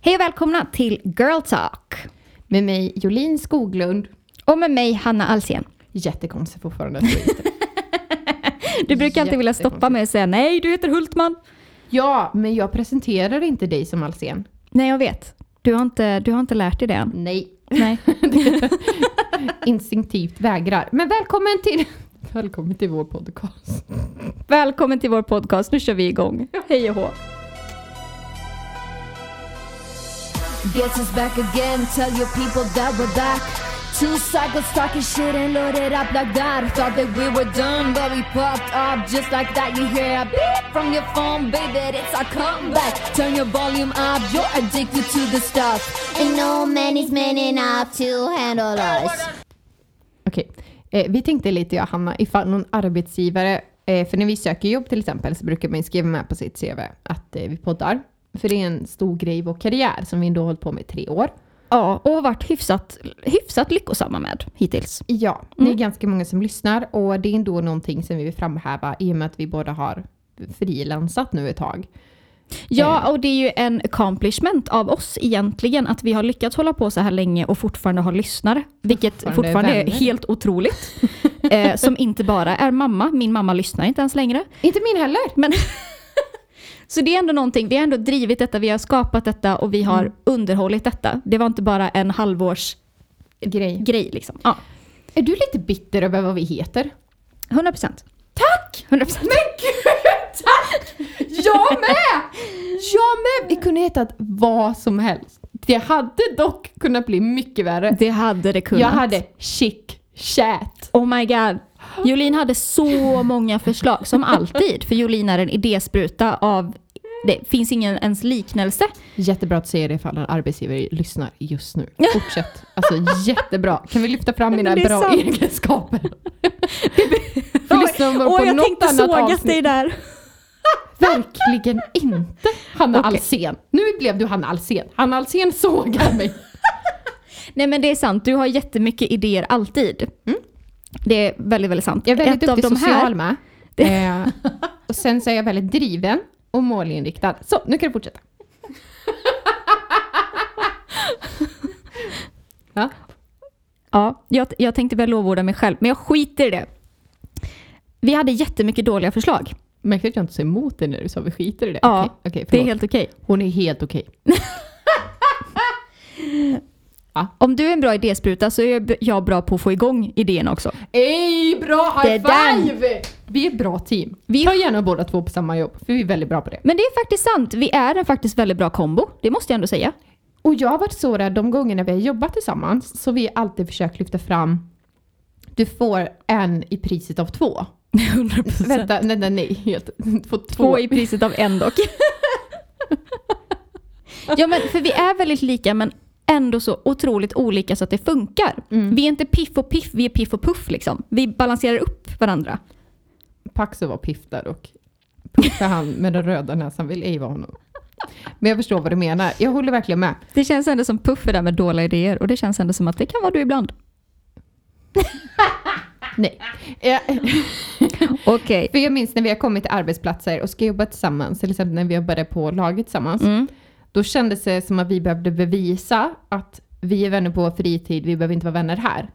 Hej och välkomna till Girl Talk. Med mig Jolin Skoglund. Och med mig Hanna Alsen. Jättekonstigt fortfarande. Du brukar alltid vilja stoppa mig och säga nej, du heter Hultman. ja, men jag presenterar inte dig som Alsen. Nej, jag vet. Du har inte, du har inte lärt dig det än. Nej. Nej. Instinktivt vägrar. Men välkommen till... Välkommen till vår podcast. Välkommen till vår podcast, nu kör vi igång. Hej och hå. Guess it's back again. Tell your people that we're back. Two cycles talking shit and loaded up like that. Thought that we were done, but we popped up just like that. You hear a beep from your phone, baby. It's our comeback. Turn your volume up. You're addicted to the stuff. And no man is man enough to handle us. Okej. okay. Eh, vi tänkte lite, jag Hanna, ifall någon arbetsgivare, eh, för när vi söker jobb till exempel så brukar man ju skriva med på sitt CV att eh, vi poddar. För det är en stor grej i vår karriär som vi ändå har hållit på med i tre år. Ja, och har varit hyfsat, hyfsat lyckosamma med hittills. Ja, det är ganska många som lyssnar och det är ändå någonting som vi vill framhäva i och med att vi båda har frilansat nu ett tag. Ja, och det är ju en accomplishment av oss egentligen att vi har lyckats hålla på så här länge och fortfarande ha lyssnare. Vilket Fortfarande fortfarande, är vänner. helt otroligt. eh, som inte bara är mamma, min mamma lyssnar inte ens längre. Inte min heller! Men så det är ändå någonting, vi har ändå drivit detta, vi har skapat detta och vi har underhållit detta. Det var inte bara en halvårs Grej. grej liksom. Ja, Är du lite bitter över vad vi heter? 100 procent. Tack! 100 procent. Men gud, tack! Jag med! Jag med! Vi kunde hetat vad som helst. Det hade dock kunnat bli mycket värre. Det hade det kunnat. Jag hade chic chat. Oh my god. Jolin hade så många förslag, som alltid. För Jolin är en idéspruta av... Det finns ingen ens liknelse. Jättebra att säga det ifall en arbetsgivare lyssnar just nu. Fortsätt. Alltså jättebra. Kan vi lyfta fram mina bra sant. egenskaper? Vi lyssnar på Åh, jag något tänkte avsnitt. dig där. Verkligen inte Hanna Okej. Alsen. Nu blev du Hanna Alsen. Hanna Alsen sågar mig. Nej men det är sant, du har jättemycket idéer alltid. Det är väldigt, väldigt sant. Jag är väldigt Ett duktig social här, med. Eh, och sen så är jag väldigt driven och målinriktad. Så, nu kan du fortsätta. ja. Ja, jag, jag tänkte väl lovorda mig själv, men jag skiter i det. Vi hade jättemycket dåliga förslag. Märkte att jag inte sa emot det när du sa vi skiter i det? Ja, Okej, okej, Det är helt okej. Hon är helt okej. Om du är en bra idéspruta så är jag bra på att få igång idén också. Ey, bra Det high five! Vi är ett bra team. Vi- tar gärna båda två på samma jobb, för vi är väldigt bra på det. Men det är faktiskt sant. Vi är en faktiskt väldigt bra kombo. Det måste jag ändå säga. Och jag har varit så rädd de gångerna vi har jobbat tillsammans, så vi har alltid försökt lyfta fram du får en i priset av två. 100%. Vänta, nej, nej, nej. Helt, två. Två i priset av en dock. ja men för vi är väldigt lika men ändå så otroligt olika så att det funkar. Vi är inte piff och piff, vi är piff och puff liksom. Vi balanserar upp varandra. Paxo var piff där och Puff är han med den röda näsan vill ej vara honom. Men jag förstår vad du menar. Jag håller verkligen med. Det känns ändå som puff är där med dåliga idéer och det känns ändå som att det kan vara du ibland. Nej. Eh, Okej. För jag minns när vi har kommit till arbetsplatser och ska jobba tillsammans, till exempel när vi jobbade på laget tillsammans, Mm. Då kändes det som att vi behövde bevisa att vi är vänner på vår fritid, vi behöver inte vara vänner här.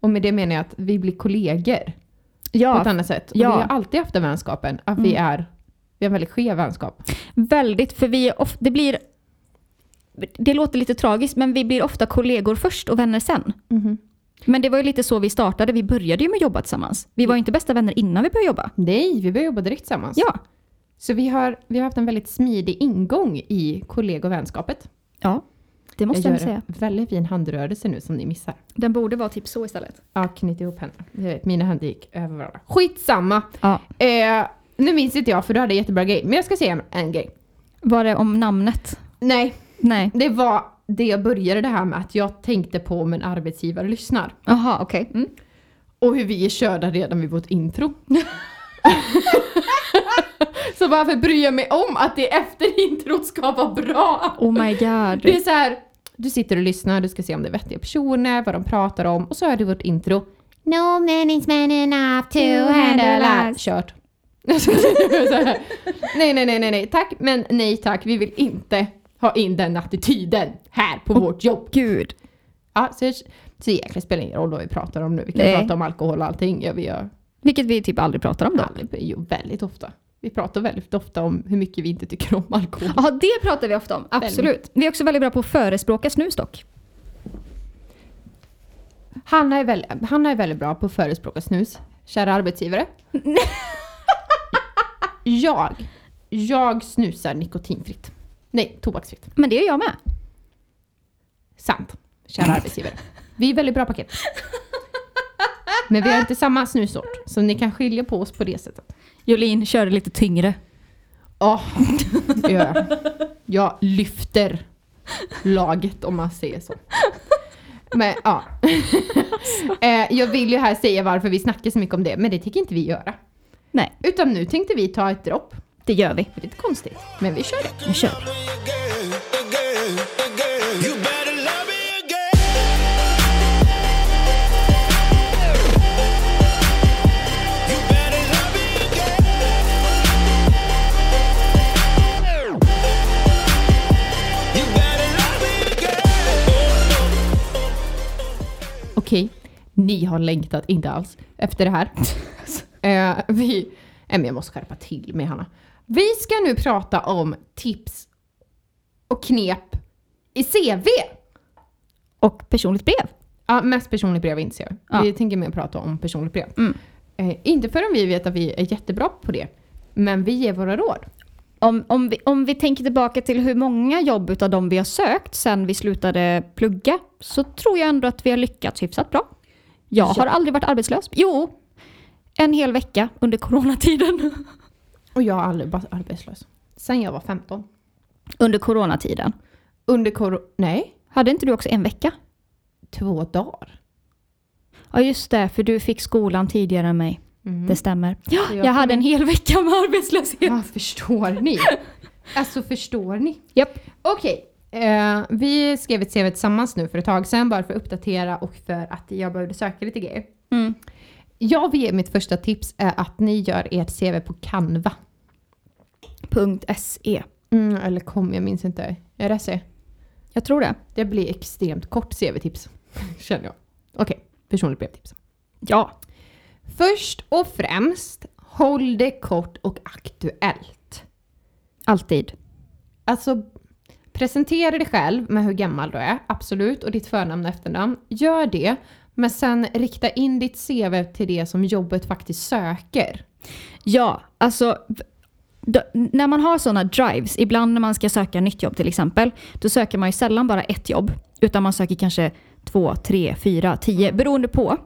Och med det menar jag att vi blir kollegor på ett Ja, annat sätt. Och ja. vi har alltid haft den vänskapen, att vi är vi har en väldigt skev vänskap. väldigt. För vi ofta, det blir... Det låter lite tragiskt men vi blir ofta kollegor först och vänner sen. Men det var ju lite så vi startade. Vi började ju med att jobba tillsammans. Vi var ju inte bästa vänner innan vi började jobba. Nej, vi började jobba direkt tillsammans. Ja. Så vi har, vi har haft en väldigt smidig ingång i kolleg och vänskapet. Ja, det måste jag, jag säga. en väldigt fin handrörelse nu som ni missar. Den borde vara typ så istället. Ja, knyt ihop händerna. Jag vet, mina händer gick över varandra. Skitsamma! Ja. Eh, nu minns inte jag för du hade jättebra grej, men jag ska säga en, en grej. Var det om namnet? Nej, Nej. det var det jag började det här med att jag tänkte på om en arbetsgivare lyssnar. Jaha, okej. Mm. Och hur vi är körda redan vid vårt intro. Så varför bryr jag mig om att det efter introt ska vara bra? Oh my god. Det är så här, du sitter och lyssnar, du ska se om det är vettiga personer, vad de pratar om och så är det vårt intro. No man is man enough to handle us. Kört. Nej, nej, nej, nej, nej, tack, men nej tack, vi vill inte ha in den attityden här på vårt jobb. Gud. Ja, så, så egentligen spelar det ingen roll vad vi pratar om nu. Vi kan Nej. prata om alkohol och allting. Ja, vi gör Vilket vi typ aldrig pratar om då. aldrig, jo, väldigt ofta. Vi pratar väldigt ofta om hur mycket vi inte tycker om alkohol. Ja, det pratar vi ofta om. Absolut. Vi är också väldigt bra på att förespråka snus dock. Hanna är, väldigt, Hanna är väldigt bra på att förespråka snus. Kära arbetsgivare. jag, jag snusar nikotinfritt. Nej, tobaksfritt. Men det gör jag med. Sant. Kära arbetsgivare. Vi är väldigt bra paket. Men vi har inte samma snussort. Så ni kan skilja på oss på det sättet. Jolin körde lite tyngre. Ja, det gör jag. Jag lyfter laget om man säger så. Men ja. Eh, Jag vill ju här säga varför vi snackar så mycket om det, men det tycker inte vi göra. Nej, Utan nu tänkte vi ta ett dropp. det gör vi. Det är lite konstigt, men vi kör det. Nu kör Okej, ni har längtat, inte alls, efter det här. eh, vi, eh, men jag måste skärpa till mig Hanna. Vi ska nu prata om tips och knep i CV. Och personligt brev. Ja, mest personligt brev inte jag. Ja. Vi tänker mer prata om personligt brev. Mm. Eh, inte förrän vi vet att vi är jättebra på det. Men vi ger våra råd. Om, om, vi, om vi tänker tillbaka till hur många jobb utav de vi har sökt sen vi slutade plugga så tror jag ändå att vi har lyckats hyfsat bra. Jag har aldrig varit arbetslös. Jo, en hel vecka under coronatiden. Och jag har aldrig varit arbetslös. Sen jag var 15. Under coronatiden. Under kor... Nej, Hade inte du också en vecka? två dagar. Ja just det, för du fick skolan tidigare än mig. Mm. Det stämmer. Ja, Så jag hade en hel vecka med arbetslöshet. Ja, förstår ni? Alltså förstår ni? Japp. Okej, eh, vi skrev ett CV tillsammans nu för ett tag sedan bara för att uppdatera och för att jag behövde söka lite grejer. Mm. Jag vill ge mitt första tips är att ni gör ert CV på Canva. .se. Mm, eller kom, jag minns inte. Är det SE? Jag tror det. Det blir extremt kort CV-tips, känner jag. Okej, personligt brevtips. Ja. Först och främst, håll det kort och aktuellt. Alltid. Alltså, presentera dig själv med hur gammal du är, absolut, och ditt förnamn och efternamn. Gör det, men sen rikta in ditt CV till det som jobbet faktiskt söker. Ja, alltså d- när man har sådana drives, ibland när man ska söka nytt jobb till exempel, då söker man ju sällan bara ett jobb, utan man söker kanske två, tre, fyra, tio, beroende på.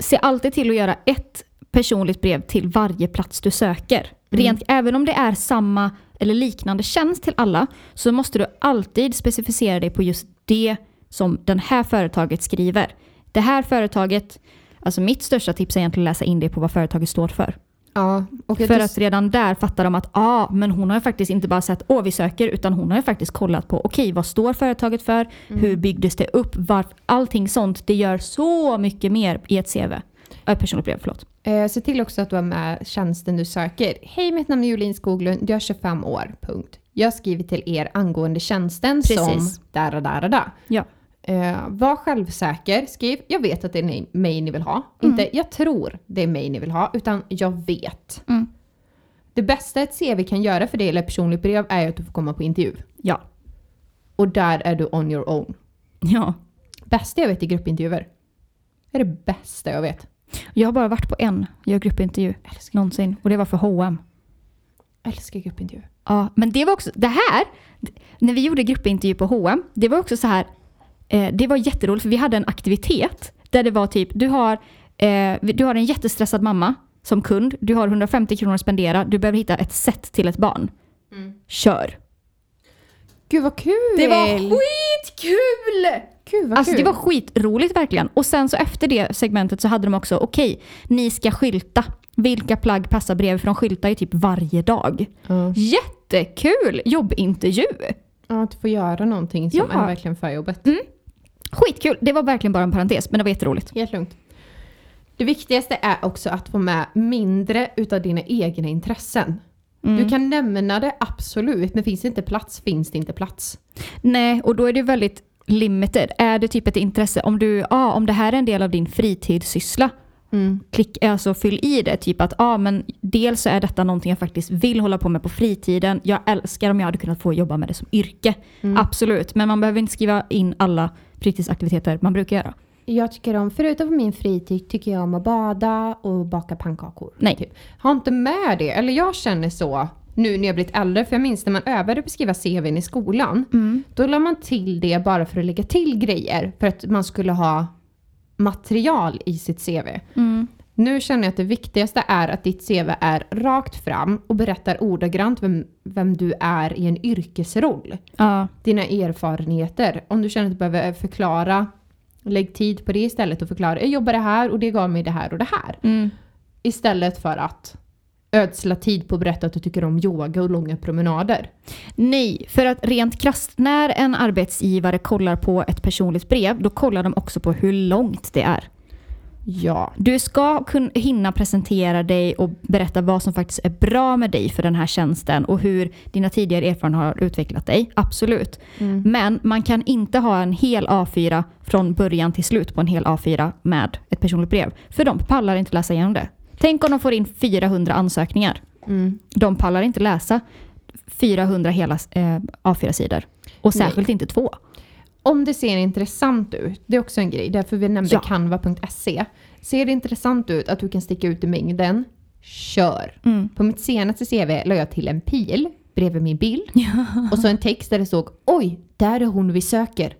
Se alltid till att göra ett personligt brev till varje plats du söker. Rent, Även om det är samma eller liknande tjänst till alla, så måste du alltid specificera dig på just det som det här företaget skriver. Det här företaget, alltså mitt största tips är egentligen att läsa in det på vad företaget står för. Ja, För att redan där fattar de att ah, men hon har ju faktiskt inte bara sett åh vi söker utan hon har ju faktiskt kollat på okej vad står företaget för, hur byggdes det upp, var, allting sånt. Det gör så mycket mer i ett CV. Äh, personligt brev, förlåt. Eh, se till också att du har med tjänsten du söker. Hej, mitt namn är Jolin Skoglund. Jag är 25 år. Punkt. Jag skriver till er angående tjänsten som Precis. och där och där. Ja. Eh, var självsäker. Skriv, jag vet att det är mig ni vill ha. Inte, jag tror det är mig ni vill ha, utan jag vet. Mm. Det bästa ett CV kan göra för dig, eller personligt brev, är att du får komma på intervju. Ja. Och där är du on your own. ja. Bästa jag vet är gruppintervjuer. Det är det bästa jag vet. Jag har bara varit på en gör gruppintervju någonsin och det var för H&M. Jag älskar gruppintervjuer. Ja, men det var också, det här, när vi gjorde gruppintervju på H&M, det var också så här, eh, det var jätteroligt för vi hade en aktivitet där det var typ, du har, eh, du har en jättestressad mamma som kund, du har 150 kronor att spendera, du behöver hitta ett sätt till ett barn. Kör! Gud vad kul! Det var skitkul! Gud vad Alltså kul! det var skitroligt verkligen. Och sen så efter det segmentet så hade de också, okej, ni ska skylta. Vilka plagg passar bredvid? För de skyltar ju typ varje dag. Ja. Jättekul jobbintervju! Ja, att få göra någonting som Ja. är verkligen för jobbet. Skitkul. Det var verkligen bara en parentes, men det var jätteroligt. Helt lugnt. Det viktigaste är också att få med mindre utav dina egna intressen. Du kan nämna det absolut, men finns det inte plats finns det inte plats. Nej, och då är det väldigt limited. Är det typ ett intresse, om, du, ah, om det här är en del av din fritidssyssla, klick, alltså fyll i det. Typ att ah, men dels så är detta någonting jag faktiskt vill hålla på med på fritiden. Jag älskar om jag hade kunnat få jobba med det som yrke. Absolut, men man behöver inte skriva in alla fritidsaktiviteter man brukar göra. Jag tycker om, förutom på min fritid, tycker jag om att bada och baka pannkakor. Nej. Typ. Ha inte med det, eller jag känner så nu när jag blivit äldre, för jag minns när man övade på att skriva CVn i skolan, då la man till det bara för att lägga till grejer, för att man skulle ha material i sitt CV. Nu känner jag att det viktigaste är att ditt CV är rakt fram och berättar ordagrant vem, vem du är i en yrkesroll. Ja, Dina erfarenheter. Om du känner att du behöver förklara, lägg tid på det istället och förklara. Jag jobbade här och det gav mig det här och det här. mm. Istället för att ödsla tid på att berätta att du tycker om yoga och långa promenader. Nej, för att rent krasst, när en arbetsgivare kollar på ett personligt brev, då kollar de också på hur långt det är. Ja. Du ska kunna hinna presentera dig och berätta vad som faktiskt är bra med dig för den här tjänsten och hur dina tidigare erfarenheter har utvecklat dig. Absolut. Men man kan inte ha en hel A4 från början till slut på en hel A4 med ett personligt brev. För de pallar inte läsa igenom det. Tänk om de får in 400 ansökningar. De pallar inte läsa 400 hela eh, A4-sidor. Och Nej. särskilt inte två. Om det ser intressant ut, det är också en grej, därför vi nämnde Ja. canva.se. Ser det intressant ut att du kan sticka ut i mängden, kör. Mm. På mitt senaste CV la jag till en pil bredvid min bild och så en text där det stod oj, där är hon vi söker.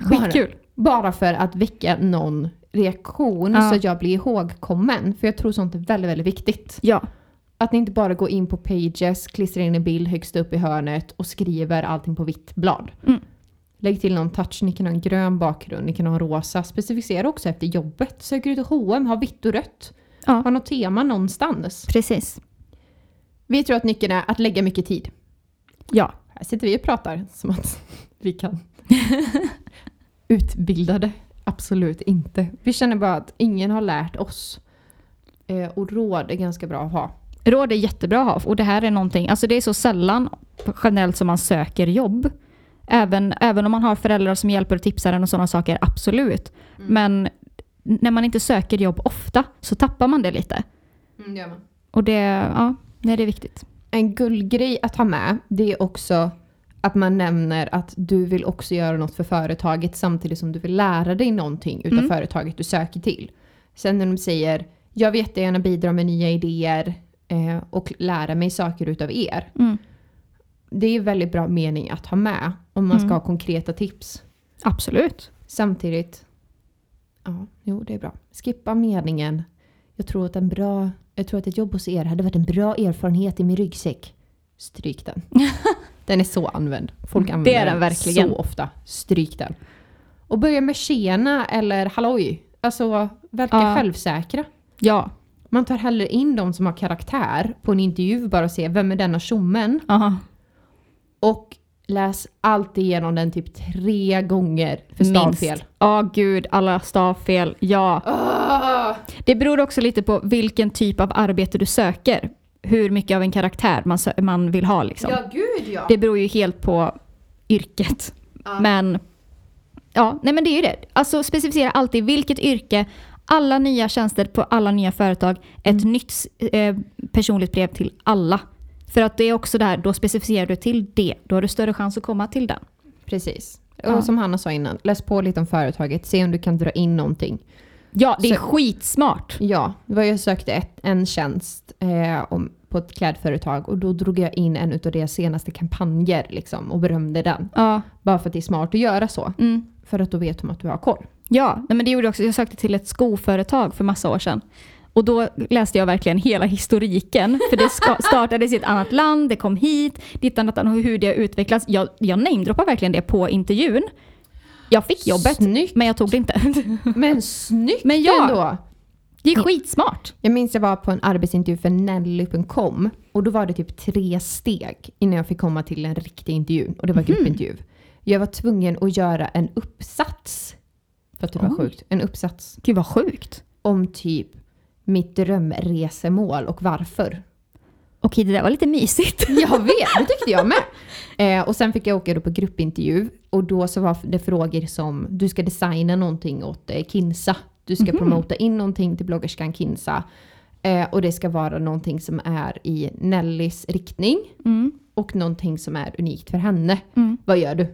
Skitkul. Bara, bara för att väcka någon reaktion Ja. så att jag blir ihågkommen. För jag tror sånt är väldigt, väldigt viktigt. Ja. Att ni inte bara går in på pages, klistrar in en bild högst upp i hörnet och skriver allting på vitt blad. Mm. Lägg till någon touch, ni kan ha en grön bakgrund, ni kan ha en rosa. Specificera också efter jobbet. Söker du till H&M, ha vitt och rött. ja, Ha något tema någonstans. precis. Vi tror att nyckeln är att lägga mycket tid. Ja. Här sitter vi och pratar som att vi kan. Utbildade? Absolut inte. Vi känner bara att ingen har lärt oss. Eh, och råd är ganska bra att ha. Råd är jättebra att ha och det här är någonting, alltså det är så sällan generellt som man söker jobb. Även, även om man har föräldrar som hjälper och tipsar en och sådana saker, absolut. Men när man inte söker jobb ofta så tappar man det lite. Och det, ja, nej, det är viktigt. En guldgrej att ha med, det är också att man nämner att du vill också göra något för företaget samtidigt som du vill lära dig någonting utav företaget du söker till. Sen när de säger jag vill jättegärna bidra med nya idéer eh, och lära mig saker utav er. Mm. Det är väldigt bra mening att ha med om man ska Mm. ha konkreta tips. Absolut. Samtidigt, ja, jo det är bra. Skippa meningen. Jag tror att en bra, jag tror att ett jobb hos er hade varit en bra erfarenhet i min ryggsäck. Stryk den. Den är så använd. Folk Det använder är den verkligen. så ofta. Stryk den. Och börja med tjena eller halloj. Alltså verka Ja. självsäkra. Ja. Man tar hellre in de som har karaktär på en intervju bara och ser vem är denna tjommen. Och läs alltid igenom den typ tre gånger för stavfel. Ja, gud, alla stavfel. Ja. Ah! Det beror också lite på vilken typ av arbete du söker. Hur mycket av en karaktär man, man vill ha. Liksom. Ja, gud ja. Det beror ju helt på yrket. Men ja, nej men det är ju det. Alltså specificera alltid vilket yrke, alla nya tjänster på alla nya företag, ett nytt eh, personligt brev till alla. För att det är också där, då specificerar du till det. Då har du större chans att komma till den. Precis. Ja. Och som Hanna sa innan, läs på lite om företaget, se om du kan dra in någonting. Ja, det är Så- skitsmart. Ja, det var jag sökte ett, en tjänst eh, om, på ett klädföretag och då drog jag in en av deras senaste kampanjer liksom, och berömde den. Ja, Bara för att det är smart att göra så. mm. För att då vet de att du har koll. Ja, nej men det gjorde jag också. Jag sökte till ett skoföretag för massa år sedan. Och då läste jag verkligen hela historiken. För det startades i ett annat land, det kom hit, dittan och hur det har utvecklats. Jag, jag namedroppar verkligen det på intervjun. Jag fick jobbet, Snyggt! men jag tog det inte. Men snyggt Men ja. ändå! Det är skitsmart. Jag minns jag var på en arbetsintervju för Nelly.com och då var det typ tre steg innan jag fick komma till en riktig intervju och det var gruppintervju. Jag var tvungen att göra en uppsats. För att det var Oj. sjukt. En uppsats Gud vad sjukt. om typ mitt drömresemål och varför. Okej, det där var lite mysigt. Jag vet, det tyckte jag med. Eh, och sen fick jag åka då på gruppintervju och då så var det frågor som du ska designa någonting åt eh, Kinsa. Du ska promota in någonting till bloggerskan Kinsa. Eh, och det ska vara någonting som är i Nellys riktning Mm. och någonting som är unikt för henne. Mm. Vad gör du?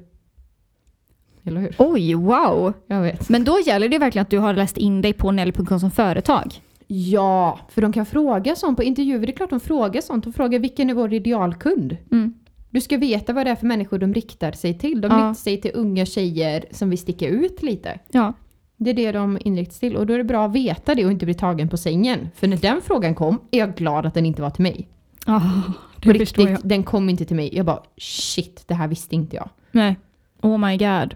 Eller hur? Oj, wow. Jag vet. Men då gäller det verkligen att du har läst in dig på Nelly.com som företag. Ja, för de kan fråga sånt på intervjuer. Det är klart de frågar sånt. De frågar vilken är vår idealkund? Mm. Du ska veta vad det är för människor de riktar sig till. De Ja. riktar sig till unga tjejer som vill sticka ut lite. Ja. Det är det de inriktar sig till och då är det bra att veta det och inte bli tagen på sängen. För när den frågan kom är jag glad att den inte var till mig. Oh, det förstår jag. riktigt, den kom inte till mig. Jag bara shit, det här visste inte jag. Nej. Oh my god.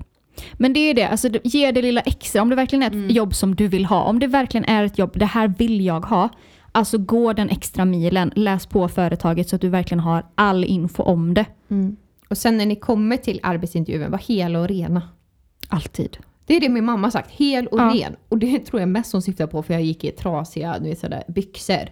Men det är det, alltså ge det lilla extra. Om det verkligen är ett Mm. jobb som du vill ha, om det verkligen är ett jobb, det här vill jag ha. Alltså gå den extra milen, läs på företaget så att du verkligen har all info om det. Och sen när ni kommer till arbetsintervjun, var hela och rena. Alltid. Det är det min mamma sagt, hel och Ja. ren. Och det tror jag mest hon syftar på för jag gick i trasiga du vet, sådär, byxor.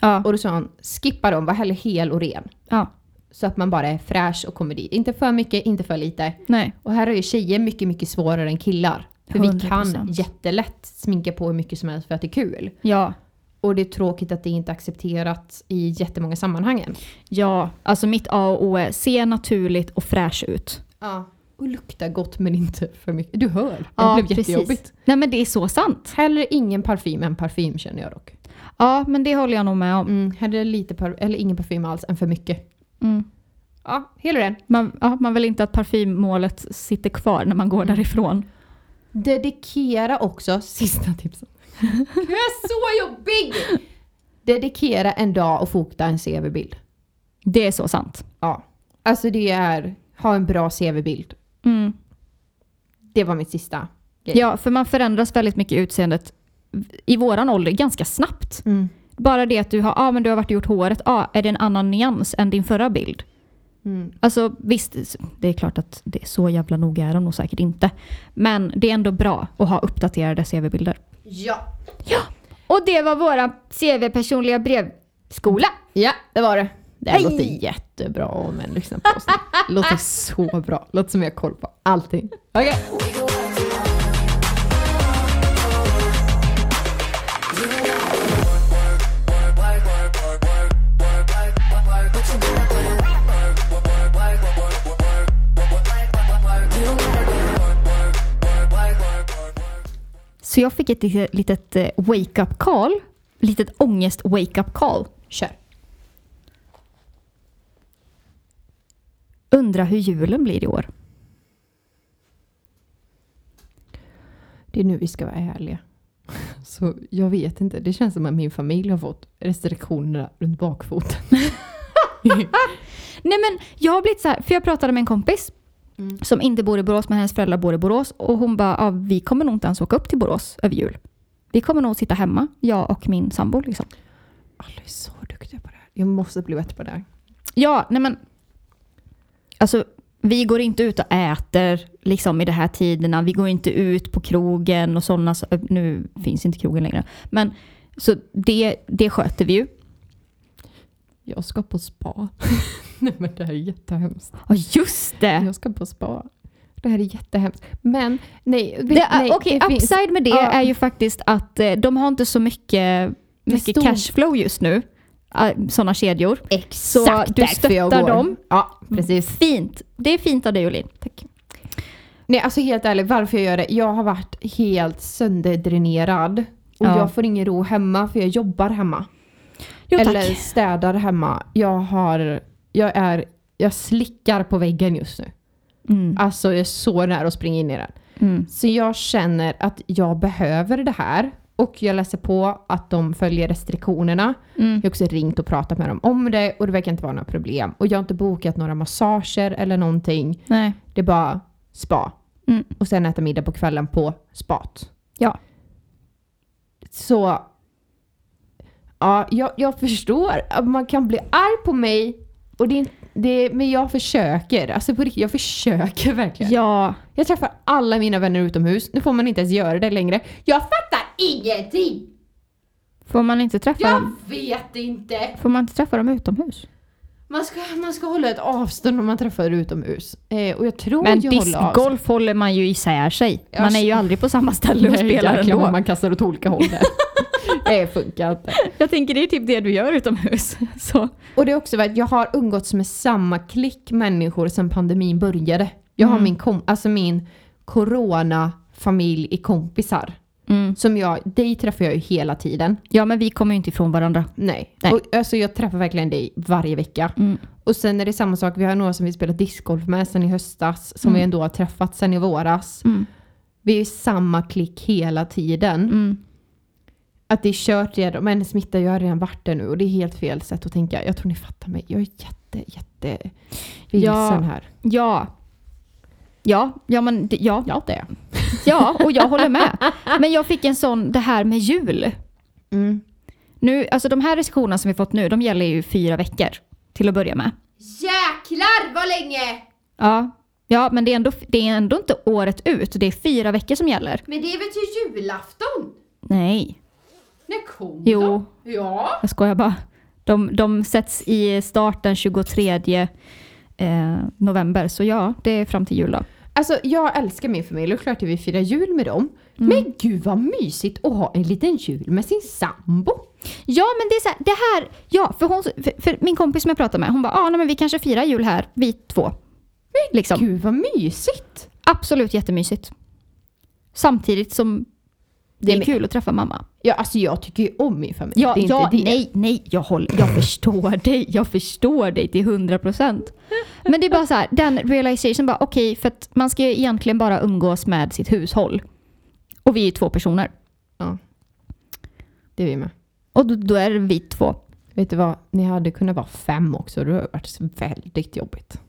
Ja. Och då sa hon, skippa dem, var hellre hel och ren. ja. Så att man bara är fräsch och kommer dit. Inte för mycket, inte för lite. Nej. Och här är ju tjejer mycket, mycket svårare än killar. För vi 100%. kan jättelätt sminka på hur mycket som helst för att det är kul. Ja. Och det är tråkigt att det inte är accepterat i jättemånga sammanhang. än. Ja, alltså mitt A och O är se naturligt och fräsch ut. Ja. Och lukta gott men inte för mycket. Du hör, det Ja, blev precis. jättejobbigt. Nej men det är så sant. Hellre ingen parfym än parfym känner jag dock. Ja, men det håller jag nog med om. Mm, hellre lite par- eller ingen parfym alls än för mycket. Mm. Ja, hela den. Man, ja, man vill inte att parfymmålet sitter kvar när man går därifrån. Dedikera också, sista tipset. jag är så jobbig! Dedikera en dag och fota en CV-bild. Det är så sant. Ja. Alltså det är, ha en bra CV-bild. Mm. Det var mitt sista. grej. Ja, för man förändras väldigt mycket i utseendet i våran ålder ganska snabbt. Mm. Bara det att du har, ah, men du har varit och gjort håret, ah, är det en annan nyans än din förra bild? Mm. Alltså visst, det är klart att det är så jävla noga är de nog säkert inte. Men det är ändå bra att ha uppdaterade CV-bilder. Ja. Och det var våra CV-personliga brevskola. Ja, det var det. Det här Hej! låter jättebra om en lyssnar på oss. Låter så bra. Låter som jag har koll på allting. Okej. Så jag fick ett litet, litet eh, wake-up call. Litet ångest wake-up call. Kör. Undra hur julen blir i år. Det är nu vi ska vara ärliga. Så jag vet inte. Det känns som att min familj har fått restriktionerna runt bakfoten. Nej men jag har blivit så här, för jag pratade med en kompis Mm. som inte bor i Borås men hennes föräldrar bor i Borås och hon bara, ja, vi kommer nog inte ens åka upp till Borås över jul. Vi kommer nog sitta hemma, jag och min sambo liksom. Alla är så duktiga på det här. Jag måste bli bättre på det här. Ja, nej men. Alltså, vi går inte ut och äter liksom i de här tiderna. Vi går inte ut på krogen och sådana. så- Nu finns inte krogen längre. Men så det, det sköter vi ju. Jag ska på spa. Nej men det här är jättehemskt. Ja, just det! Jag ska på spa. Det här är jättehemskt. Men nej. vet- det nej Okej, det finns- upside med det Ja. är ju faktiskt att eh, de har inte så mycket, mycket cashflow just nu. Sådana kedjor. Exakt Så du jag stöttar går. dem. Ja, precis. Fint! Det är fint av dig Jolin. Tack. Nej, alltså helt ärligt, varför jag gör det? Jag har varit helt sönderdränerad. Och Ja. jag får ingen ro hemma för jag jobbar hemma. Jo, tack. Eller städar hemma. Jag har, jag är, jag slickar på väggen just nu. Mm. Alltså jag är så nära att springa in i den. Mm. Så jag känner att jag behöver det här. Och jag läser på att de följer restriktionerna. Mm. Jag har också ringt och pratat med dem om det och det verkar inte vara några problem. Och jag har inte bokat några massager eller någonting. Nej. Det är bara spa. Mm. Och sen äta middag på kvällen på spat. Ja. Så ja, jag, jag förstår att man kan bli arg på mig. Och det, det, men jag försöker. Alltså på riktigt, jag försöker verkligen. Ja. Jag träffar alla mina vänner utomhus. Nu får man inte ens göra det längre. Jag fattar ingenting! Får man inte träffa Jag dem? vet inte! Får man inte träffa dem utomhus? Man ska, man ska hålla ett avstånd om man träffar utomhus. Eh, och jag tror Men jag håller discgolf håller man ju isär sig. Man är ju aldrig på samma ställe och spelar ändå. man kastar åt olika håll där. det funkar inte. Jag tänker det är typ det du gör utomhus. Så. Och det är också att jag har umgåtts med samma klick människor sedan pandemin började. Jag har Mm. min, kom, alltså min corona-familj i kompisar. Mm. Som jag, dig träffar jag ju hela tiden. Ja men vi kommer ju inte ifrån varandra. Nej. Nej. Och, alltså jag träffar verkligen dig varje vecka. Mm. Och sen är det samma sak, vi har några som vi spelat discgolf med sen i höstas, som Mm. vi ändå har träffat sen i våras. Mm. Vi är samma klick hela tiden. Att det är kört redan, men smitta, jag har redan varit där nu och det är helt fel sätt att tänka. Jag tror ni fattar mig. Jag är jätte, jätte vilsen Ja. här. Ja. Ja, ja men det- ja. Ja, det är Ja, och jag håller med. Men jag fick en sån, det här med jul. mm. Nu, alltså de här restriktionerna som vi fått nu, de gäller ju fyra veckor till att börja med. Jäklar vad länge! Ja, ja men det är, ändå, det är ändå inte året ut, det är fyra veckor som gäller. Men det är väl till julafton? Nej, När kom Jo. de? Ja. jag skojar bara. De, de sätts i start den 23 eh, november, så ja, det är fram till jul då. Alltså jag älskar min familj och klart att vi firar jul med dem. Mm. Men gud vad mysigt att ha en liten jul med sin sambo. Ja, men det är så här, det här, ja, för, hon, för, för min kompis som jag pratade med, hon bara, ah, nej, men vi kanske firar jul här, vi två. Liksom. Gud vad mysigt! Absolut jättemysigt. Samtidigt som det är men- kul att träffa mamma. Ja, alltså jag tycker ju om min familj. Ja, det är inte ja det. nej, nej, jag, håller, jag förstår dig. Jag förstår dig till 100 procent. Men det är bara så här, den realization bara, okej, för att man ska ju egentligen bara umgås med sitt hushåll. Och vi är två personer. Det är vi med. Och då, då är vi två. Vet du vad? Ni hade kunnat vara fem också. Det hade varit väldigt jobbigt.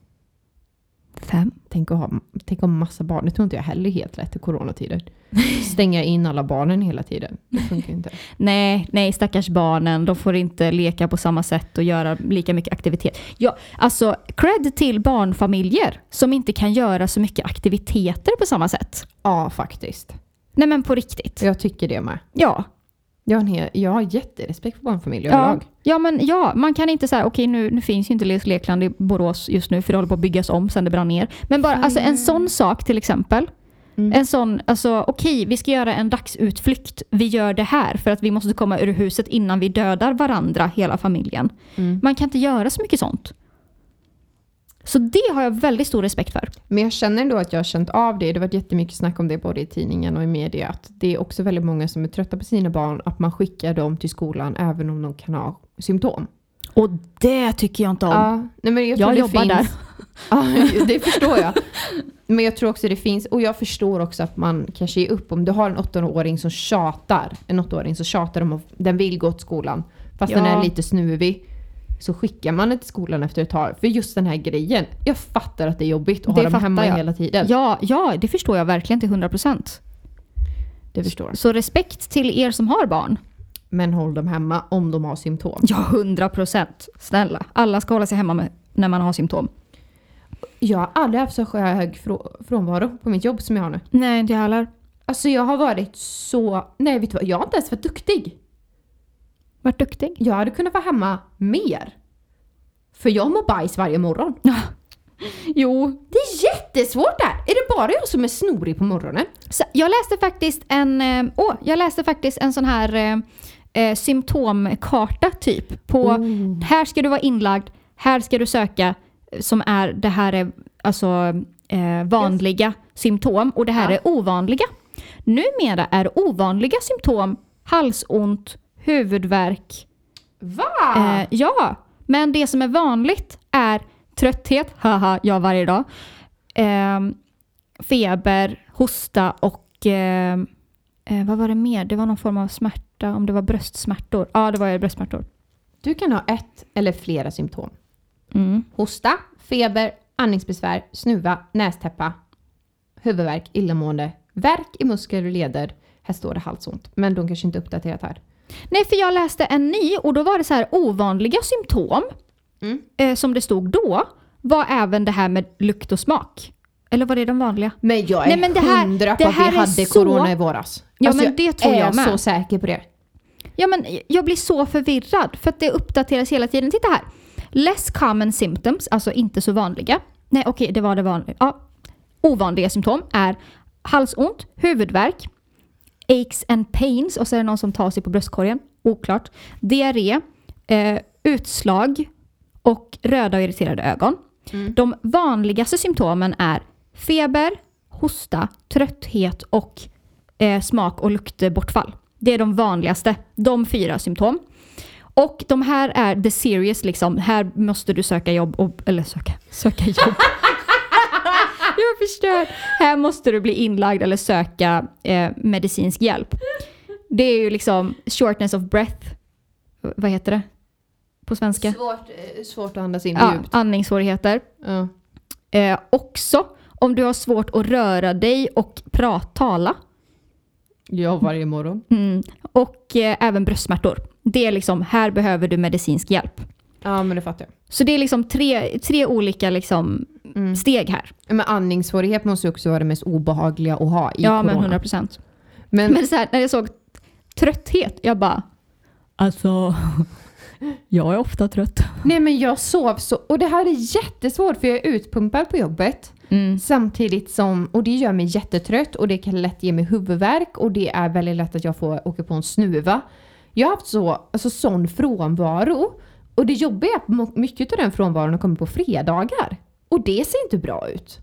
Fem. Tänk att ha tänk ha massa barn. Det tror inte jag heller är helt lätt i coronatider. Stänga in alla barnen hela tiden. Det funkar inte. Nej, nej, stackars barnen. De får inte leka på samma sätt och göra lika mycket aktivitet. Ja, alltså, cred till barnfamiljer som inte kan göra så mycket aktiviteter på samma sätt. Ja, faktiskt. Nej, men på riktigt. Jag tycker det med. Ja. Jag har, hel, jag har jätterespekt för barnfamiljer Ja, överlag. ja, men ja, man kan inte säga okej nu, nu finns ju inte Leos Lekland i Borås just nu för det håller på att byggas om sen det brann ner. Men bara alltså, en sån sak till exempel. Mm. En sån, alltså okej vi ska göra en dagsutflykt. Vi gör det här för att vi måste komma ur huset innan vi dödar varandra, hela familjen. Mm. Man kan inte göra så mycket sånt. Så det har jag väldigt stor respekt för. Men jag känner ändå att jag har känt av det. Det har varit jättemycket snack om det både i tidningen och i media. Att det är också väldigt många som är trötta på sina barn. Att man skickar dem till skolan även om de kan ha symptom. Och det tycker jag inte om. Ja, nej men jag, tror Jag det jobbar finns, där. Ja, det förstår jag. Men jag tror också det finns, och jag förstår också att man kanske ger upp om du har en åttaåring som tjatar, en åttaåring som tjatar om att den vill gå till skolan, fast den Ja. är lite snuvig. Så skickar man den till skolan efter ett tag. För just den här grejen. Jag fattar att det är jobbigt att Det ha dem hemma jag. hela tiden. Ja, ja, det förstår jag verkligen till 100%. Det förstår jag. Så respekt till er som har barn. Men håll dem hemma om de har symptom. Ja, 100%. Snälla. Alla ska hålla sig hemma med, när man har symptom. Jag har aldrig haft så hög frå- frånvaro på mitt jobb som jag har nu. Nej, inte jag heller. Alltså jag har varit så... Nej vet du vad, jag har inte ens varit duktig. Vart duktig. Jag hade kunnat vara hemma mer. För jag mår bajs varje morgon. Jo. Det är jättesvårt där! Är det bara jag som är snorig på morgonen? Så jag läste faktiskt en, eh, åh, jag läste faktiskt en sån här eh, eh, symptomkarta typ. På här ska du vara inlagd, här ska du söka eh, som är, det här är alltså eh, vanliga symptom och det här Ja. är ovanliga. Numera är ovanliga symptom halsont, huvudvärk, Va? Eh, ja, men det som är vanligt är trötthet, haha, jag varje dag. Ehm, feber, hosta och eh, eh, vad var det mer? Det var någon form av smärta, om det var bröstsmärtor. Ja, det var bröstsmärtor. Du kan ha ett eller flera symptom. Mm. Hosta, feber, andningsbesvär, snuva, nästäppa, huvudvärk, illamående, värk i muskler och leder. Här står det halsont, men de kanske inte uppdaterat här. Nej, för jag läste en ny och då var det så här ovanliga symptom Mm. eh, som det stod då var även det här med lukt och smak. Eller var det de vanliga? Men jag är Nej, men det här- hundra på att vi är hade så- corona i våras. Ja, Alltså, men det tror jag är med. så säker på det. Ja, men jag blir så förvirrad för att det uppdateras hela tiden. Titta här. Less common symptoms, alltså inte så vanliga. Nej, okej, det var det vanliga. Ja. Ovanliga symptom är halsont, huvudvärk, aches and pains och så är det någon som tar sig på bröstkorgen. Oklart. Diarré, eh, utslag och röda och irriterade ögon. De vanligaste symptomen är feber, hosta, trötthet och eh, smak och luktbortfall. Det är de vanligaste, de fyra symptom. Och de här är the serious liksom. Här måste du söka jobb, och, eller söka, söka jobb. Jag förstår. Här måste du bli inlagd eller söka eh, medicinsk hjälp. Det är ju liksom shortness of breath. Vad heter det på svenska? Svårt, eh, svårt att andas in Ja, djupt. andningssvårigheter. Ja. Eh, också om du har svårt att röra dig och prata, tala. ja, varje morgon. Mm. Och eh, även bröstsmärtor. Det är liksom, här behöver du medicinsk hjälp. Ja, men det fattar jag. Så det är liksom tre, tre olika liksom Mm. steg här. Men andningssvårighet måste också vara det mest obehagliga att ha i ja, corona. men 100 procent. Men, Men så här, när jag såg trötthet, jag bara... Alltså, jag är ofta trött. nej, men jag sov så... Och det här är jättesvårt för jag är utpumpad på jobbet. Mm. Samtidigt som, och det gör mig jättetrött och det kan lätt ge mig huvudvärk och det är väldigt lätt att jag får åka på en snuva. Jag har haft så, alltså sån frånvaro och det jobbiga är att mycket av den frånvaron kommit på fredagar. Och det ser inte bra ut.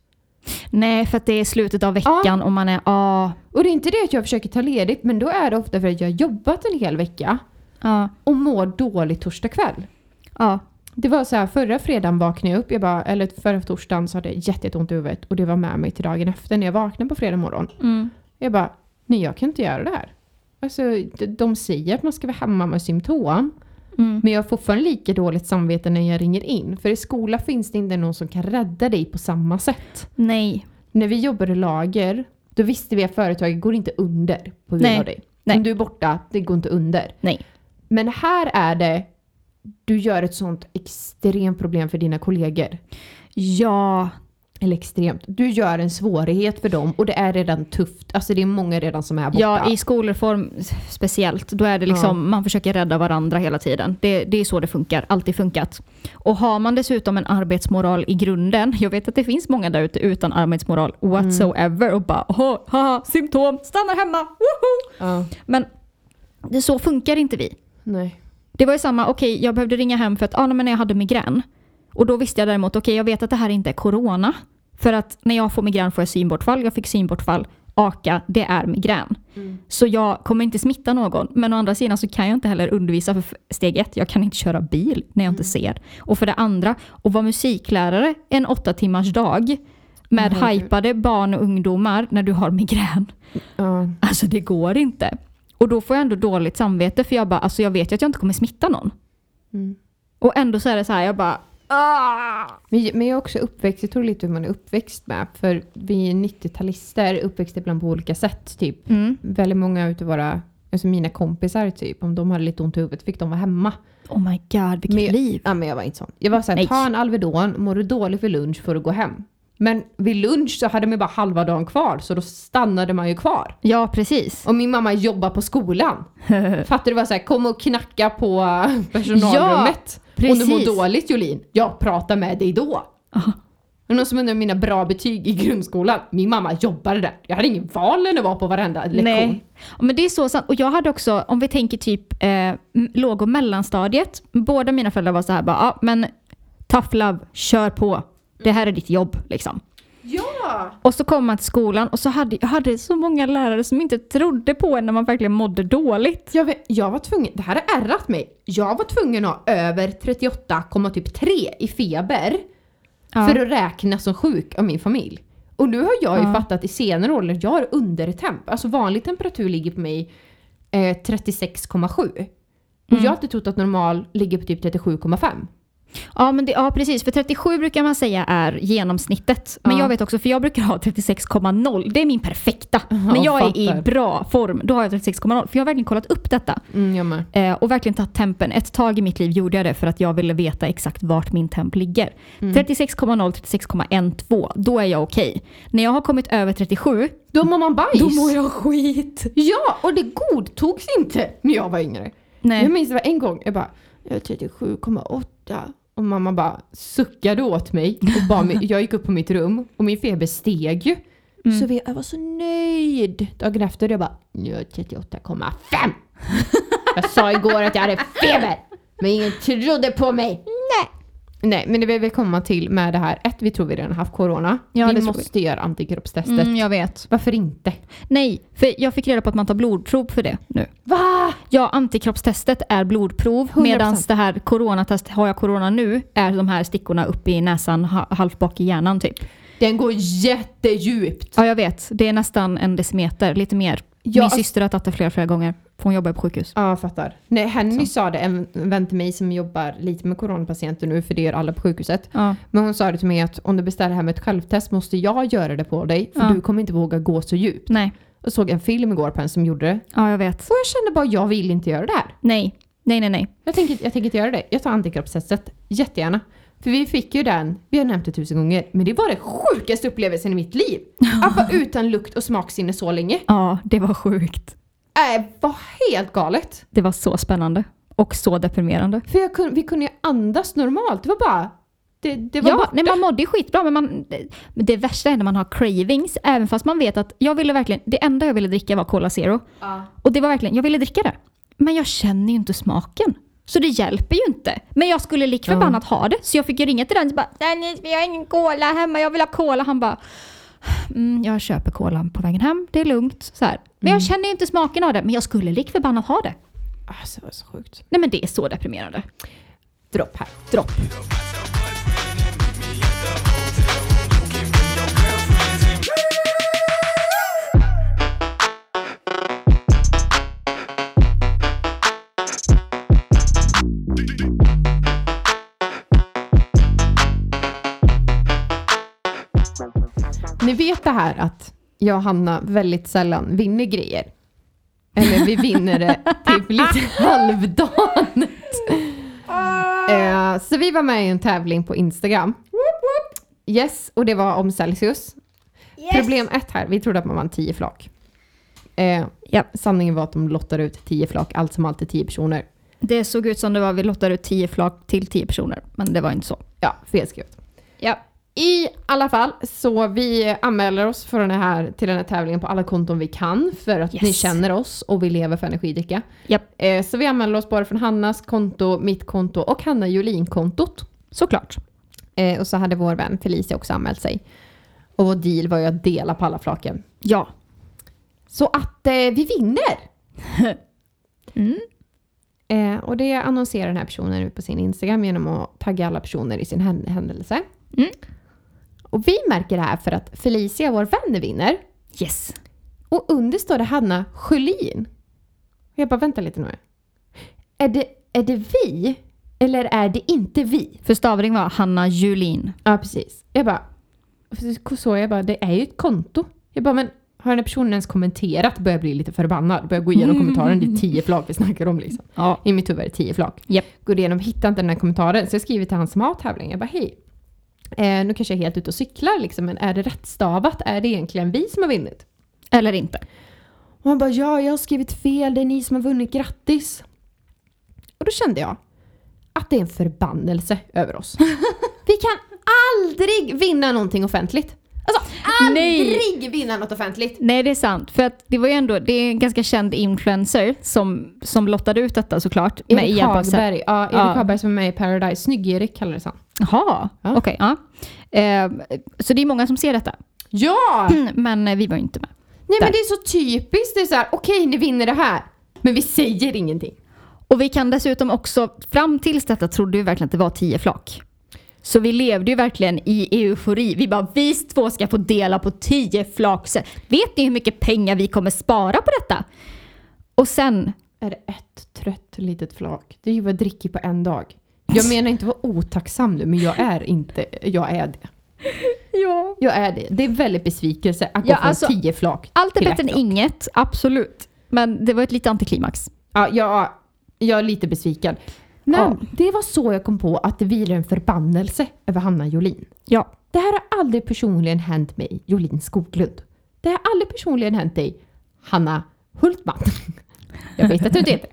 Nej, för att det är slutet av veckan och man är... Ah, Och det är inte det att jag försöker ta ledigt men då är det ofta för att jag har jobbat en hel vecka ah, och mår dåligt torsdag kväll. ah. Det var så här, förra fredagen vaknade jag upp, jag bara, eller förra torsdagen så hade jag jätte- jätteont i huvudet och det var med mig till dagen efter när jag vaknade på fredag morgon. Mm. Jag bara, nej jag kan inte göra det här. Alltså, de- de säger att man ska vara hemma med symptom, Mm. men jag har fortfarande lika dåligt samvete när jag ringer in. För i skola finns det inte någon som kan rädda dig på samma sätt. Nej. När vi jobbade i lager, då visste vi att företaget går inte under på grund Nej. av dig. Nej. Om du är borta, det går inte under. Nej. Men här är det, du gör ett sånt extremt problem för dina kollegor. Ja. Eller extremt. Du gör en svårighet för dem och det är redan tufft. Alltså det är många redan som är borta. Ja, i skolreform speciellt. Då är det liksom, man försöker rädda varandra hela tiden. Det, det är så det funkar, alltid funkat. Och har man dessutom en arbetsmoral i grunden, jag vet att det finns många där ute utan arbetsmoral whatsoever och bara "Åh, haha, symptom, stanna hemma, woho! Ja. Men det, så funkar inte vi. Nej. Det var ju samma, okej jag behövde ringa hem för att ah, nej, men jag hade migrän. Och då visste jag däremot, okej jag vet att det här inte är corona. För att när jag får migrän får jag synbortfall, jag fick synbortfall, AKA, det är migrän. Så jag kommer inte smitta någon. Men å andra sidan så kan jag inte heller undervisa för steg ett, jag kan inte köra bil när jag inte ser. Och för det andra, att vara musiklärare en åtta timmars dag med herregud. hypade barn och ungdomar när du har migrän. Ja. Alltså det går inte. Och då får jag ändå dåligt samvete för jag bara, alltså jag vet ju att jag inte kommer smitta någon. Mm. Och ändå så är det så här, jag bara! Men, men jag är också uppväxt, jag tror lite hur man är uppväxt med. För vi är 90-talister, uppväxta ibland på olika sätt. Typ. Mm. Väldigt många utav våra, alltså mina kompisar typ, om de hade lite ont i huvudet fick de vara hemma. Oh my god, vilket Men- liv. Ja, men jag var inte sån. Jag var såhär, ta en Alvedon, mår du dålig för lunch får du gå hem. Men vid lunch så hade man bara halva dagen kvar, så då stannade man ju kvar. Ja, precis. Och min mamma jobbar på skolan. Fattar du vad såhär, kom och knacka på personalrummet. Om du precis. mår dåligt Jolin, jag pratar med dig då. Aha. Och någon som undrar mina bra betyg i grundskolan. Min mamma jobbade där. Jag hade ingen val när det var på varenda lektion. Nej. Ja, Men det är så sant. Och jag hade också, om vi tänker typ eh, låg och mellanstadiet. Båda mina föräldrar var så här bara, ja men tough love, kör på. Det här är ditt jobb liksom. Ja! Och så kom man till skolan och så hade jag hade så många lärare som inte trodde på en när man verkligen mådde dåligt. Jag, vet, jag var tvungen, det här har ärrat mig. Jag var tvungen att ha över 38,3 i feber Ja. för att räknas som sjuk av min familj. Och nu har jag ju Ja. fattat i senare år att jag har undertemp. Alltså vanlig temperatur ligger på mig eh, 36,7. Och Mm. jag har alltid trott att normal ligger på typ 37,5. Ja, men det, ja, precis. För 37 brukar man säga är genomsnittet. Men Ja. jag vet också, för jag brukar ha 36,0. Det är min perfekta. Men jag är i fattar. bra form. Då har jag 36,0. För jag har verkligen kollat upp detta. Mm. Eh, och verkligen tagit tempen. Ett tag i mitt liv gjorde jag det för att jag ville veta exakt vart min temp ligger. Mm. 36,0, 36,12. Då är jag okej. När jag har kommit över 37, Då mår man bajs. då mår jag skit. Ja, och det godtogs inte när jag var yngre. Nej. Jag minns det var en gång, jag bara, jag är 37,8. Och mamma bara suckade åt mig. Och mig jag gick upp på mitt rum och min feber steg ju. Så vi, jag var så nöjd. Dagen efter jag bara, nu är jag 38,5. jag sa igår att jag hade feber. Men ingen trodde på mig. Nej. Nej, men det vi vill komma till med det här. Ett, vi tror vi redan haft corona. Ja, vi tror vi. måste göra antikroppstestet. Mm, jag vet. Varför inte? Nej, för jag fick reda på att man tar blodprov för det nu. Va? Ja, antikroppstestet är blodprov 100%. medan det här coronatest, har jag corona nu, är de här stickorna uppe i näsan, ha- halvt bak i hjärnan typ. Den går jättedjupt. Ja, jag vet. Det är nästan en decimeter, lite mer. Ja, Min alltså- syster har tagit det flera, flera gånger. För hon jobbar på sjukhus. Ja, jag fattar. Nej, Henny sa det, en vän till mig som jobbar lite med coronapatienter nu, för det gör alla på sjukhuset. Ja. Men hon sa det till mig att om du beställer hem ett självtest måste jag göra det på dig, för Ja. du kommer inte våga gå så djupt. Nej. Jag såg en film igår på en som gjorde det. Ja, jag vet. Och jag kände bara, jag vill inte göra det här. Nej. Nej, nej, nej. Jag tänker, jag tänker inte göra det. Jag tar antikroppstestet, jättegärna. För vi fick ju den, vi har nämnt det tusen gånger, men det var den sjukaste upplevelsen i mitt liv. Att vara utan lukt och smaksinne så länge. Ja, det var sjukt. Äh, var helt galet. Det var så spännande. Och så deprimerande. För kunde, vi kunde ju andas normalt. Det var bara... Det, det Ja, nej, man mådde ju skitbra men man, det, det värsta är när man har cravings, även fast man vet att jag ville verkligen, det enda jag ville dricka var Cola Zero. Ja. Och det var verkligen, jag ville dricka det. Men jag känner ju inte smaken. Så det hjälper ju inte. Men jag skulle lik förbannat ha det. Så jag fick ju ringa till den och bara Dennis, vi har ingen cola hemma, jag vill ha cola. Han bara mm, jag köper cola på vägen hem, det är lugnt. Så här. Men jag känner ju inte smaken av det, men jag skulle lik förbannat ha det. Alltså, det var så sjukt. Nej men det är så deprimerande. Dropp här. Dropp. Vet det här att jag och Hanna väldigt sällan vinner grejer. Eller vi vinner det typ lite halvdant. Eh, så vi var med i en tävling på Instagram. Yes, och det var om Celsius. Problem ett här, vi trodde att man vann 10 flak. Eh, Ja. sanningen var att de lottade ut 10 flak, allt som alltid 10 personer. Det såg ut som det var vi lottade ut 10 flak till 10 personer, men det var inte så. Ja, felskrivet. Ja. I alla fall, så vi anmäler oss för den här, till den här tävlingen på alla konton vi kan för att Yes. ni känner oss och vi lever för energidricka. Japp. Eh, så vi anmäler oss både från Hannas konto, mitt konto och Hanna Julin-kontot. Såklart. Eh, och så hade vår vän Felicia också anmält sig. Och vår deal var ju att dela på alla flaken. Ja. Så att eh, vi vinner! Mm. Eh, och det annonserar den här personen ut på sin Instagram genom att tagga alla personer i sin hän- händelse. Mm. Och vi märker det här för att Felicia, vår vän, vinner. Yes. Och under står det Hanna Sjölin. Jag bara, vänta lite nu. Är det, är det vi? Eller är det inte vi? För stavring var Hanna Julin. Ja, precis. Jag bara, så jag bara, det är ju ett konto. Jag bara, men har den här personen ens kommenterat? Börjar bli lite förbannad. Börjar gå igenom kommentaren. Det är tio flak vi snackar om liksom. Ja. I mitt huvud är det tio flak. Japp. Går igenom, hittar inte den här kommentaren. Så jag skriver till hans mattävling. Jag bara, hej. Eh, nu kanske jag är helt ute och cyklar liksom, men är det rättstavat? Är det egentligen vi som har vunnit? Eller inte. Och han bara, ja, jag har skrivit fel, det är ni som har vunnit, grattis. Och då kände jag att det är en förbannelse över oss. Vi kan aldrig vinna någonting offentligt. Alltså, aldrig vinna något offentligt. Nej, det är sant. För att det var ju ändå, det är en ganska känd influencer som, som lottade ut detta såklart. Erik Seb. Hagberg, ja, Erik Ja. Hagberg som är med i Paradise. Snygg-Erik kallades han. Jaha, Ja. okej. ja. Eh, så det är många som ser detta. Ja! Mm, Men eh, vi var ju inte med. Nej Där. men det är så typiskt. Det är så här, okej ni vinner det här. Men vi säger ingenting. Och vi kan dessutom också, fram tills detta trodde vi verkligen att det var 10 flak. Så vi levde ju verkligen i eufori. Vi bara, vi två ska få dela på 10 flak. Vet ni hur mycket pengar vi kommer spara på detta? Och sen, Är det ett trött litet flak? Det är ju vad jag dricker på en dag. Jag menar inte att vara otacksam nu, men jag är inte, jag är det. Ja. Jag är det. Det är väldigt besvikelse att gå Ja, från alltså, tio flak Allt är bättre än inget, absolut. Men det var ett lite antiklimax. Ja, jag, jag är lite besviken. Men Ja. det var så jag kom på att det vilar en förbannelse över Hanna Jolin. Ja. Det här har aldrig personligen hänt mig, Jolin Skoglund. Det har aldrig personligen hänt dig, Hanna Hultman. Jag vet att du inte heter.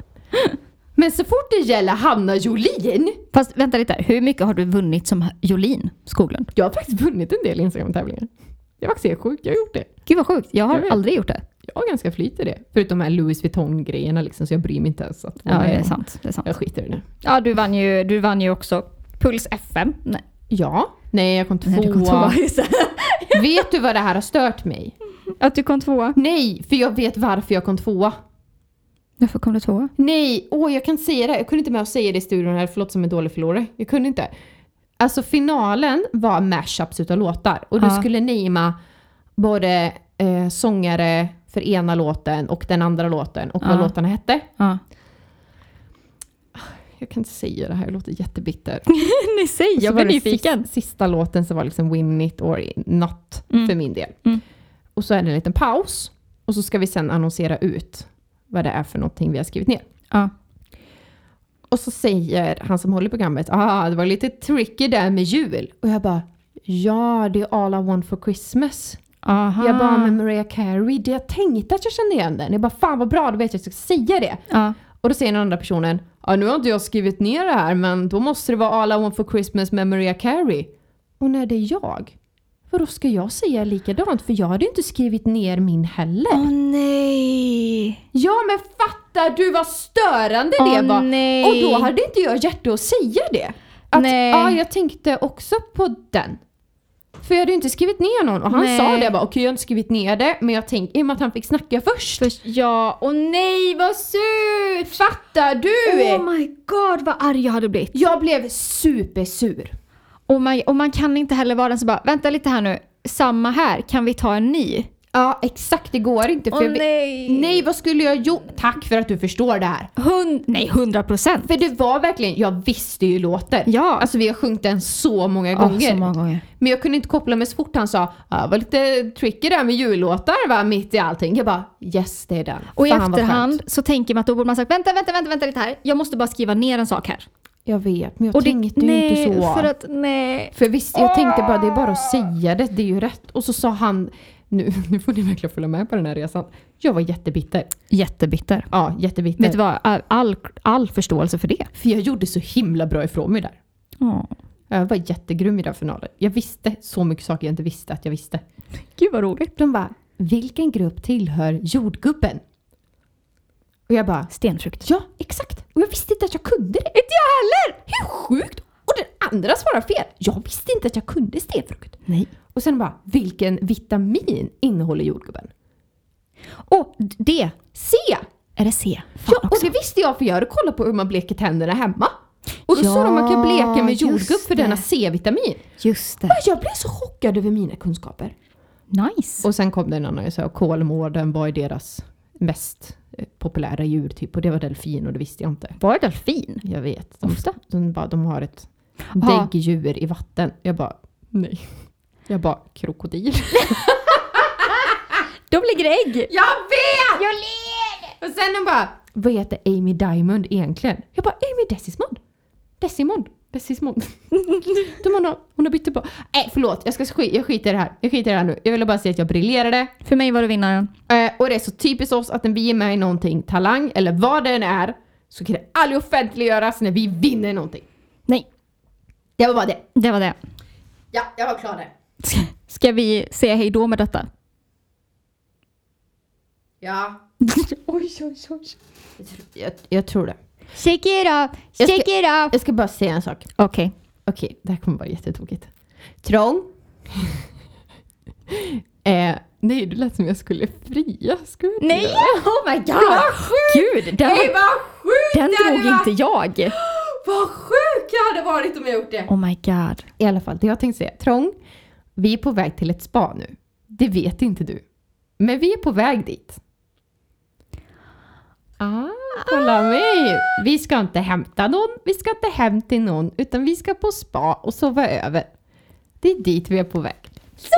Men så fort det gäller Hanna Jolin, Fast vänta lite, hur mycket har du vunnit som Jolin Skoglund? jag har faktiskt vunnit en del Instagram-tävlingar. Jag var faktiskt helt sjuk, jag har gjort det. Gud vad sjukt, jag har Jag aldrig gjort det. Jag har ganska flyt i det. Förutom de här Louis Vuitton-grejerna liksom, så jag bryr mig inte ens. Att Ja, det är sant. Det är sant. Jag skiter i det. Ja, du vann ju, du vann ju också Puls FM. Nej, Ja, nej jag kom Nej du kom tvåa. tvåa. Vet du vad det här har stört mig? Att du kom tvåa. Nej, för jag vet varför jag kom tvåa. Varför kom du tvåa? Nej, åh jag kan säga det. Jag kunde inte med att säga det i studion här, förlåt som en dålig förlorare. Jag kunde inte. Alltså finalen var mashups utav låtar och du Ja. skulle namea både eh, sångare för ena låten och den andra låten och vad låtarna hette. Ja. Jag kan inte säga det här, jag låter jättebitter. Nej, säg, så jag blir nyfiken. Sista, sista låten som var liksom Win it or not Mm. för min del. Mm. Och så är det en liten paus och så ska vi sen annonsera ut vad det är för någonting vi har skrivit ner. Ja. Och så säger han som håller programmet, ah det var lite tricky där med jul. Och jag bara, ja det är All I want for Christmas. Aha. Jag bara med Mariah Carey, det jag tänkte att jag kände igen den. Jag bara, fan vad bra, då vet jag att jag ska säga det. Ja. Och då säger den andra personen, ja nu har inte jag skrivit ner det här men då måste det vara All I want for Christmas med Mariah Carey. Och när det är jag, då ska jag säga likadant? För jag hade ju inte skrivit ner min heller. Åh nej. Ja men fattar du vad störande Åh, det var? nej. Och då hade inte jag hjärta att säga det. Att, Nej. Ja, jag tänkte också på den. För jag hade ju inte skrivit ner någon och han Nej. sa det jag bara okej jag har inte skrivit ner det men jag tänker i och med att han fick snacka först. Först, ja, och nej vad surt! Fattar du? Oh my god vad arg jag hade blivit. Jag blev supersur. Och man, och man kan inte heller vara den som bara, vänta lite här nu, samma här, kan vi ta en ny? Ja exakt det går inte. För Åh jag nej. Nej vad skulle jag gjort? Tack för att du förstår det här. Hund, nej, hundra procent. För det var verkligen, jag visste ju låten. Ja. Alltså vi har sjungit den så många Ja, gånger. så många gånger. Men jag kunde inte koppla mig så fort han sa ja, det var lite tricky där med jullåtar va, mitt i allting. Jag bara yes det är den. Och i Fan, vad efterhand så tänker man att då borde man sagt vänta, vänta, vänta, vänta lite här. Jag måste bara skriva ner en sak här. Jag vet men jag Och det, tänkte ju nej, inte så. för att nej. För visst, jag tänkte bara det är bara att säga det, det är ju rätt. Och så sa han, nu, nu får ni verkligen följa med på den här resan. Jag var jättebitter. Jättebitter. Ja, jättebitter. Vet du vad, all, all, all förståelse för det. För jag gjorde så himla bra ifrån mig där. Jag var jättegrym i den finalen. Jag visste så mycket saker jag inte visste att jag visste. Gud vad roligt. De bara, vilken grupp tillhör jordgubben? Och jag bara, Stenfrukt. ja exakt. Och jag visste inte att jag kunde det. Inte jag heller! Hur sjukt! Och den andra svarar fel. Jag visste inte att jag kunde stenfrukt. Nej. Och sen bara, vilken vitamin innehåller jordgubben? Och det. C! Är det C? Fan Ja, och också. det visste jag för jag hade kollat på hur man bleker tänderna hemma. Och då Ja, sa de att man kan bleka med jordgubb för den har det. C-vitamin. Just det. Jag blev så chockad över mina kunskaper. Nice. Och sen kom det en annan, jag sa Kolmården, vad är deras mest eh, populära djur typ? Och det var delfin och det visste jag inte. Var det delfin? Jag vet. De, Ofta. de, bara, de har ett däggdjur i vatten. Jag bara, nej. Jag bara, krokodil. De lägger ägg. Jag vet! Jag ler! Och sen de bara, vad heter Amy Diamond egentligen? Jag bara, Amy Desismond. Dessimond. Desismond. De har, nå- hon har bytt på. Nej förlåt, jag, ska skit, jag skiter i det här. Jag skiter i det här nu. Jag ville bara säga att jag briljerade. För mig var det vinnaren. Eh, och det är så typiskt oss att när vi är med i någonting, talang eller vad det än är, så kan det aldrig offentliggöras när vi vinner någonting. Nej, Det var bara det. det var det. Ja, jag var klar där. Ska vi säga hej då med detta? Ja. oj, oj, oj. Jag, jag tror det. Shake it up, Jag ska- shake it up. Jag ska bara säga en sak. Okej. Okej, det här kommer vara jättetokigt. Trång. eh, nej, det lät som jag skulle fria. Skulle Nej! göra? Oh my god! Vad sjukt! Gud, den, Nej, vad sjukt den det drog varit! inte jag. Vad sjuk jag hade varit om jag gjort det! Oh my god. I alla fall, det jag tänkte säga. Trång, vi är på väg till ett spa nu. Det vet inte du. Men vi är på väg dit. Ah, kolla mig! Vi ska inte hämta någon, vi ska inte hem till någon, utan vi ska på spa och sova över. Det är dit vi är på väg. Så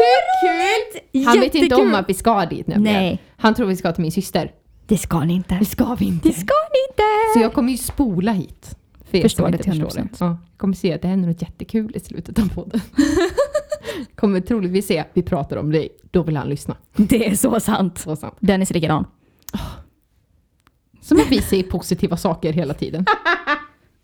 kul! Han vet inte om att vi ska dit nämligen. Nej. Han tror vi ska till min syster. Det ska ni inte. Det ska vi inte. Det ska ni inte! Så jag kommer ju spola hit. För Förstår det till förstår 100%. det. Ja, jag kommer se att det händer något jättekul i slutet av podden. kommer troligtvis se vi pratar om dig. Då vill han lyssna. Det är så sant. Så sant. Dennis är likadan. Som att vi säger positiva saker hela tiden.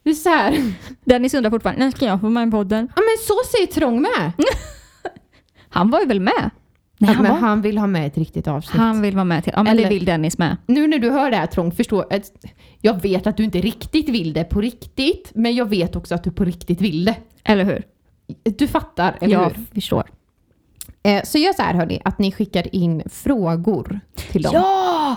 Det är så här. Dennis undrar fortfarande, när ska jag få med i podden? Ja men så säger Trång med. Han var ju väl med? Nej, Ja, han, var. han vill ha med ett riktigt avsnitt. han vill vara med till. Ja, men Eller- det vill Dennis med. Nu när du hör det här Trång, förstå jag vet att du inte riktigt vill det på riktigt, men jag vet också att du på riktigt vill det. Eller hur? Du fattar, eller jag hur? förstår. Eh, så gör så här hörni, att ni skickar in frågor till dem. Ja!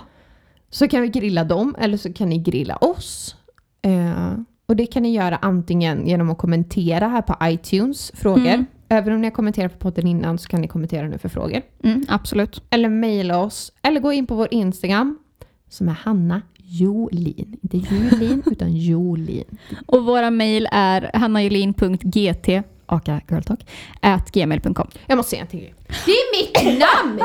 Så kan vi grilla dem eller så kan ni grilla oss. Eh, och det kan ni göra antingen genom att kommentera här på iTunes frågor. Mm. Även om ni har kommenterat på podden innan så kan ni kommentera nu för frågor. Mm, absolut. Eller mejla oss. Eller gå in på vår Instagram som är Hanna Jolin. Inte Julin utan Jolin. Och våra mejl är hannajolin.gt aka girltalk, at gmail.com. Jag måste säga en till. Det är mitt namn!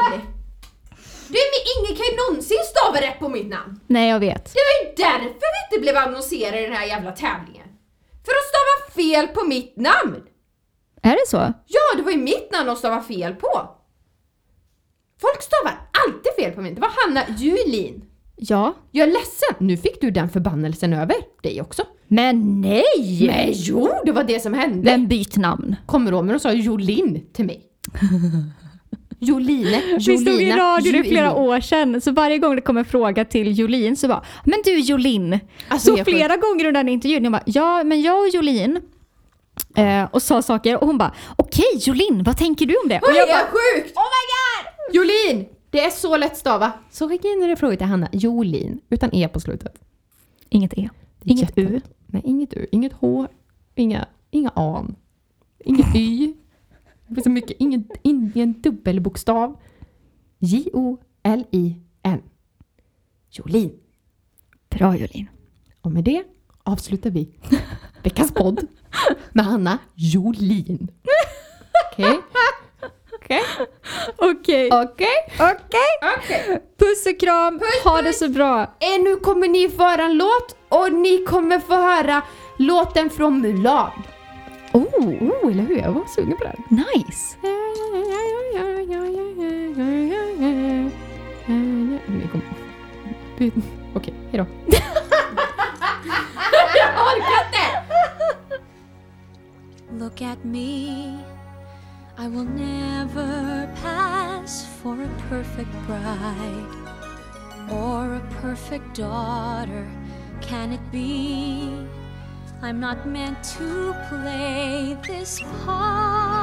Det är mi- ingen kan ju någonsin stava rätt på mitt namn. Nej, jag vet. Det var ju därför vi inte blev annonserade i den här jävla tävlingen. För att stava fel på mitt namn! Är det så? Ja, det var ju mitt namn de stavade fel på. Folk stavar alltid fel på mitt. Det var Hanna Julin. Ja. Jag är ledsen. Nu fick du den förbannelsen över dig också. Men nej! Men jo, det var det som hände. Men byt namn. Kommer Romer och sa Jolin till mig. Joline, Vi stod i Jolina, radio i flera år sedan, så varje gång det kom en fråga till Jolin så bara “Men du Jolin”. Alltså, så jag får- flera gånger under den intervjun, jag bara “Ja, men jag och Jolin” eh, och sa saker och hon bara “Okej Jolin, vad tänker du om det?” och Oj, jag är bara sjukt! Oh my god! Jolin! Det är så lätt stava. Så skicka in era frågor till Hanna Jolin, utan e på slutet. “Inget E, inget U, jättelätt. Nej, inget U, inget H, inga, inga A, inget Y. Det finns så mycket, ingen, ingen dubbelbokstav. J-O-L-I-N. Jolin. bra Jolin”. Och med det avslutar vi veckans podd med Hanna Jolin. Okej? Okej? Okej, Okej? Puss och kram, ha det så bra. Eh, Nu kommer ni få höra en låt och ni kommer få höra låten från Mulan. Oh, Oh, eller hur? Jag var sugen på den. nice. Ni kommer... Du- Okej, hejdå. Jag orkar inte! Look at me. I will never pass for a perfect bride or a perfect daughter. Can it be? I'm not meant to play this part.